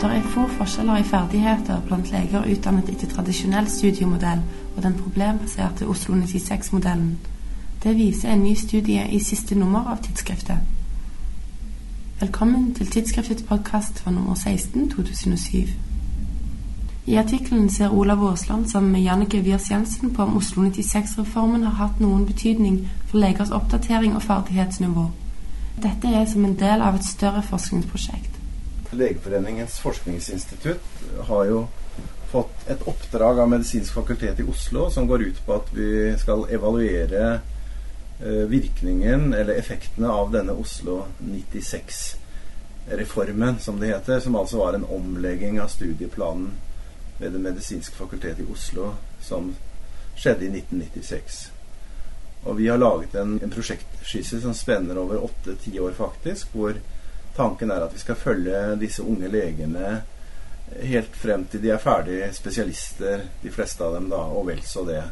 Det er få forskjeller i ferdigheter blant leger utdannet etter tradisjonell studiemodell og den problembaserte Oslo 96-modellen. Det viser en ny studie i siste nummer av tidsskriftet. Velkommen til tidsskriftets podkast for nummer 16 2007. I artikkelen ser Olav Aasland sammen med Jannike Wiers Jensen på om Oslo 96-reformen har hatt noen betydning for legers oppdatering og ferdighetsnivå. Dette er som en del av et større forskningsprosjekt. Legeforeningens forskningsinstitutt har jo fått et oppdrag av Medisinsk fakultet i Oslo som går ut på at vi skal evaluere eh, virkningen eller effektene av denne Oslo 96-reformen, som det heter. Som altså var en omlegging av studieplanen ved Det medisinske fakultet i Oslo som skjedde i 1996. Og vi har laget en, en prosjektskisse som spenner over åtte-ti år, faktisk, hvor tanken er at vi skal følge disse unge legene helt frem til de er ferdige spesialister, de fleste av dem, da, og vel så det.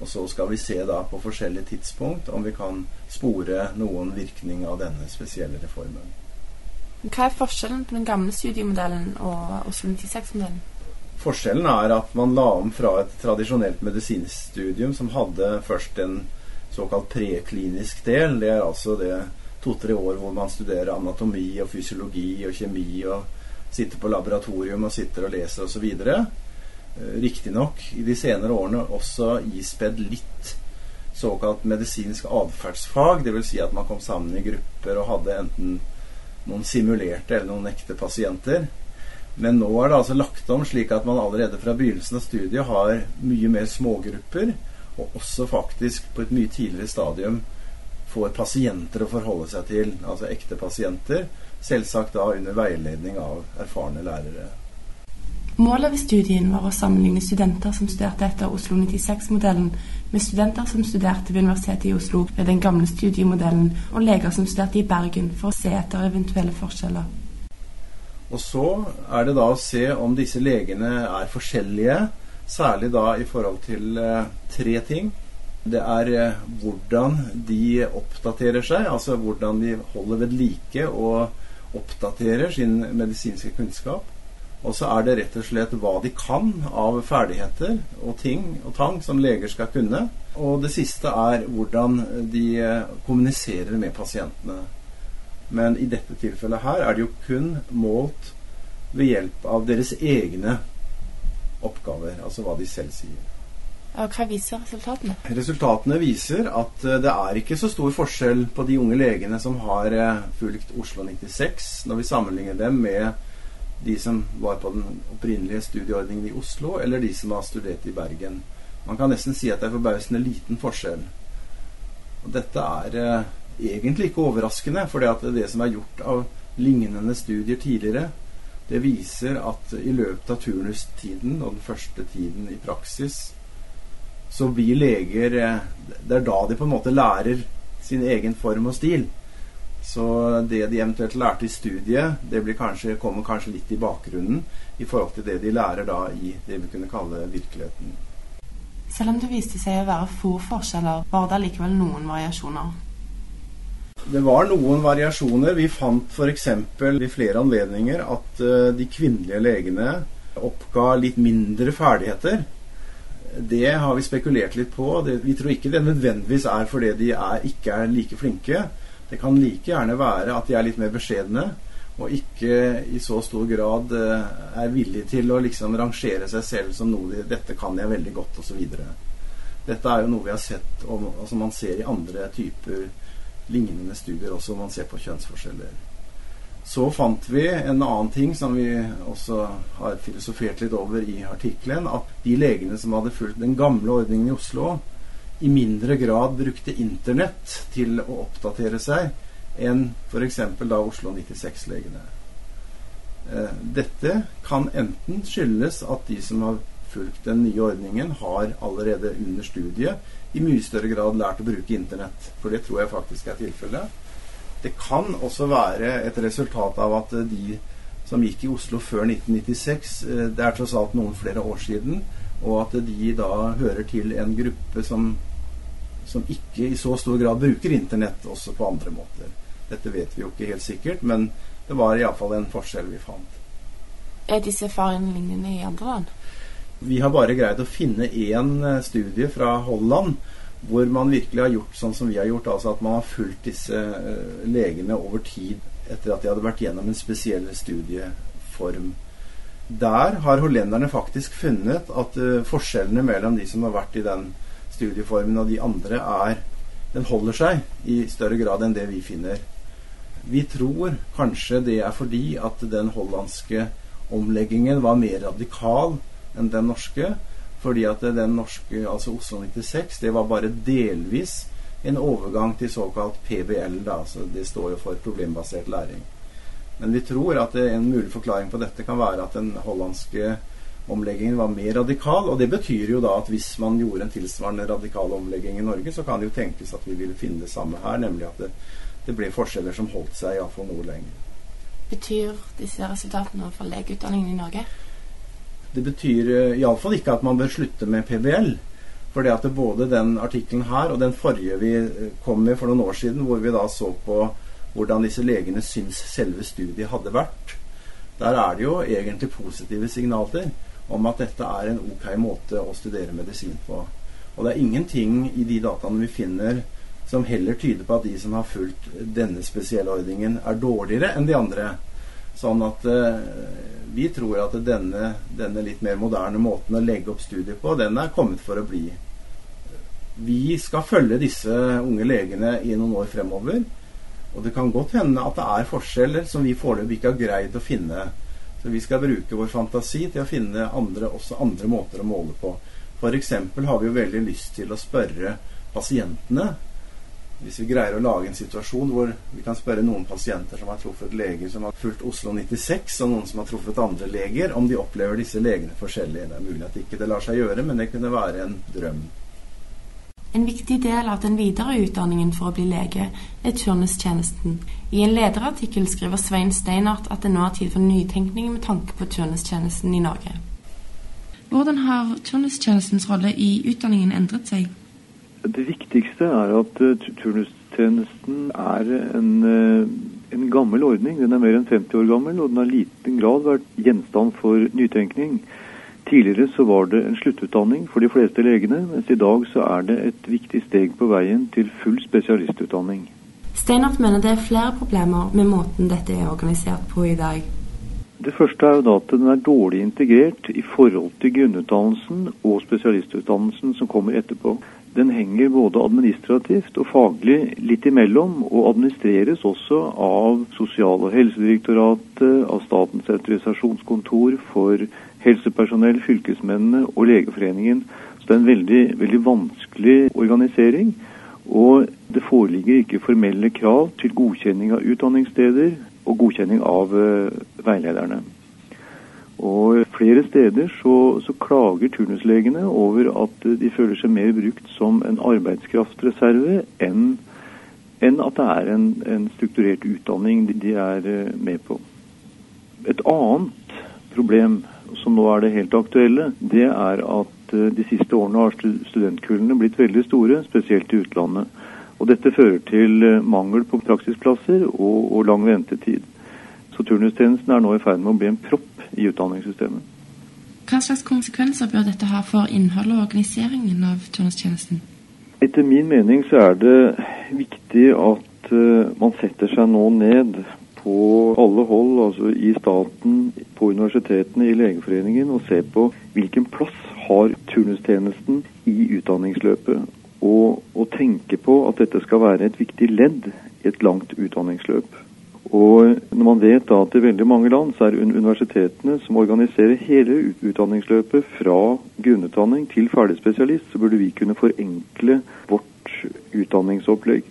Og så skal vi se da på forskjellige tidspunkt om vi kan spore noen virkning av denne spesielle reformen. Hva er forskjellen på den gamle studiemodellen og Oslo 96-modellen? Forskjellen er at man la om fra et tradisjonelt medisinstudium som hadde først en såkalt preklinisk del. Det er altså det to-tre år hvor man studerer anatomi og fysiologi og kjemi og sitter på laboratorium og sitter og leser osv. Eh, riktignok i de senere årene også ispedd litt såkalt medisinsk atferdsfag. Dvs. Si at man kom sammen i grupper og hadde enten noen simulerte eller noen ekte pasienter. Men nå er det altså lagt om slik at man allerede fra begynnelsen av studiet har mye mer smågrupper, og også faktisk på et mye tidligere stadium får pasienter å forholde seg til, altså ekte pasienter, selvsagt da under veiledning av erfarne lærere. Målet ved studien var å sammenligne studenter som studerte etter Oslo 96-modellen, med studenter som studerte ved Universitetet i Oslo ved den gamle studiemodellen, og leger som studerte i Bergen, for å se etter eventuelle forskjeller. Og så er det da å se om disse legene er forskjellige, særlig da i forhold til eh, tre ting. Det er eh, hvordan de oppdaterer seg, altså hvordan de holder ved like og oppdaterer sin medisinske kunnskap. Og så er det rett og slett hva de kan av ferdigheter og ting og tang som leger skal kunne. Og det siste er hvordan de eh, kommuniserer med pasientene. Men i dette tilfellet her er det jo kun målt ved hjelp av deres egne oppgaver, altså hva de selv sier. Og hva viser resultatene? Resultatene viser at eh, det er ikke så stor forskjell på de unge legene som har eh, fulgt Oslo 96, når vi sammenligner dem med de som var på den opprinnelige studieordningen i Oslo, eller de som har studert i Bergen. Man kan nesten si at det er forbausende liten forskjell. Og dette er eh, egentlig ikke overraskende, for det, det som er gjort av lignende studier tidligere, det viser at i løpet av turnustiden og den første tiden i praksis så blir leger eh, Det er da de på en måte lærer sin egen form og stil. Så det de eventuelt lærte i studiet, det kanskje, kommer kanskje litt i bakgrunnen i forhold til det de lærer da i det vi kunne kalle virkeligheten. Selv om det viste seg å være få forskjeller, var det likevel noen variasjoner? Det var noen variasjoner. Vi fant f.eks. i flere anledninger at uh, de kvinnelige legene oppga litt mindre ferdigheter det har vi spekulert litt på. Det, vi tror ikke det nødvendigvis er fordi de er, ikke er like flinke. Det kan like gjerne være at de er litt mer beskjedne og ikke i så stor grad uh, er villige til å liksom rangere seg selv som noe 'Dette kan jeg veldig godt', osv. Dette er jo noe vi har sett, og altså man ser i andre typer lignende studier også, man ser på kjønnsforskjeller. Så fant vi en annen ting som vi også har filosofert litt over i artikkelen, at de legene som hadde fulgt den gamle ordningen i Oslo, i mindre grad brukte Internett til å oppdatere seg enn f.eks. da Oslo 96-legene. Eh, dette kan enten skyldes at de som har fulgt den nye ordningen, har allerede under studiet i mye større grad lært å bruke Internett. For det tror jeg faktisk er tilfellet. Det kan også være et resultat av at eh, de som gikk i Oslo før 1996, eh, det er tross alt noen flere år siden, og at de da hører til en gruppe som, som ikke i så stor grad bruker Internett også på andre måter. Dette vet vi jo ikke helt sikkert, men det var iallfall en forskjell vi fant. Er disse erfaringene lignende i andre land? Vi har bare greid å finne én eh, studie fra Holland hvor man virkelig har gjort sånn som vi har gjort, altså at man har fulgt disse uh, legene over tid etter at de hadde vært gjennom en spesiell studieform. Der har hollenderne faktisk funnet at uh, forskjellene mellom de som har vært i den studieformen og de andre, er den holder seg i større grad enn det vi finner. Vi tror kanskje det er fordi at den hollandske omleggingen var mer radikal enn den norske. Fordi at den norske, altså Oslo 96, det var bare delvis en overgang til såkalt PBL. Da, altså det står jo for problembasert læring. Men vi tror at en mulig forklaring på dette kan være at den hollandske omleggingen var mer radikal. Og det betyr jo da at hvis man gjorde en tilsvarende radikal omlegging i Norge, så kan det jo tenkes at vi ville finne det samme her, nemlig at det, det ble forskjeller som holdt seg iallfall noe lenger. Betyr disse resultatene for legeutdanningen i Norge? Det betyr uh, iallfall ikke at man bør slutte med PBL. For det at både den artikkelen her og den forrige vi eh, kom med for noen år siden, hvor vi da så på hvordan disse legene syns selve studiet hadde vært, der er det jo egentlig positive signaler om at dette er en ok måte å studere medisin på. Og det er ingenting i de dataene vi finner som heller tyder på at de som har fulgt denne spesielle ordningen, er dårligere enn de andre. Sånn at uh, vi tror at denne, denne, litt mer moderne måten å legge opp studiet på, den er kommet for å bli. Vi skal følge disse unge legene i noen år fremover. Og det kan godt hende at det er forskjeller som vi foreløpig ikke har greid å finne. Så vi skal bruke vår fantasi til å finne andre, også andre måter å måle på. F.eks. har vi jo veldig lyst til å spørre pasientene hvis vi greier å lage en situasjon hvor vi kan spørre noen pasienter som har truffet leger som har fulgt Oslo 96, og noen som har truffet andre leger, om de opplever disse legene forskjellig. Det er mulig at ikke det lar seg gjøre, men det kunne være en drøm. En viktig del av den videre utdanningen for å bli lege er turnustjenesten. I en lederartikkel skriver Svein Steinart at det nå er tid for nytenkning med tanke på turnustjenesten i Norge. Hvordan har turnustjenestens rolle i utdanningen endret seg? Det viktigste er at uh, turnustjenesten er en, uh, en, gammel ordning. Den er mer enn 50 år gammel, og den har i liten grad vært gjenstand for nytenkning. Tidligere så var det en sluttutdanning for de fleste legene, mens i dag så er det et viktig steg på veien til full spesialistutdanning. Steinert mener det er flere problemer med måten dette er organisert på i dag. Det første er jo da at den er dårlig integrert i forhold til grunnutdannelsen og spesialistutdannelsen som kommer etterpå den henger både administrativt og faglig litt imellom, og administreres også av Sosial- og helsedirektoratet, av Statens autorisasjonskontor for helsepersonell, fylkesmennene og Legeforeningen. Så det er en veldig, veldig vanskelig organisering. Og det foreligger ikke formelle krav til godkjenning av utdanningssteder og godkjenning av uh, veilederne. Og flere steder så, så, klager turnuslegene over at de føler seg mer brukt som en arbeidskraftreserve enn, enn at det er en, en, strukturert utdanning de er eh, med på. Et annet problem som nå er det helt aktuelle, det er at eh, de siste årene har studentkullene blitt veldig store, spesielt i utlandet. Og dette fører til eh, mangel på praksisplasser og, og lang ventetid. Så turnustjenesten er nå i ferd med å bli en propp i utdanningssystemet. Hva slags konsekvenser bør dette ha for innholdet og organiseringen av turnustjenesten? Etter min mening så er det viktig at uh, man setter seg nå ned på alle hold, altså i staten, på universitetene, i Legeforeningen, og ser på hvilken plass har turnustjenesten i utdanningsløpet. Og, og tenke på at dette skal være et viktig ledd i et langt utdanningsløp. Og når man vet da at i veldig mange land så er universitetene som organiserer hele utdanningsløpet fra grunnutdanning til ferdig spesialist, så burde vi kunne forenkle vårt utdanningsopplegg.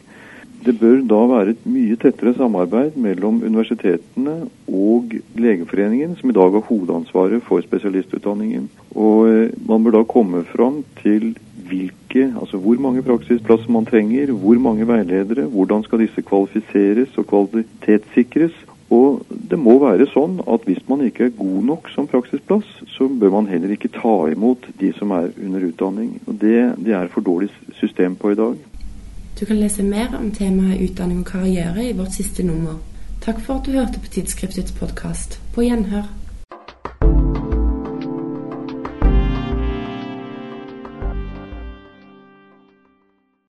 Det bør da være et mye tettere samarbeid mellom universitetene og Legeforeningen, som i dag har hovedansvaret for spesialistutdanningen. Og eh, man bør da komme fram til hvilke, altså hvor mange praksisplasser man trenger, hvor mange veiledere, hvordan skal disse kvalifiseres og kvalitetssikres. Og det må være sånn at hvis man ikke er god nok som praksisplass, så bør man heller ikke ta imot de som er under utdanning. Og det, det er for dårlig system på i dag. Du kan lese mer om temaet utdanning og karriere i vårt siste nummer. Takk for at du hørte på Tidsskriftets podkast. På gjenhør.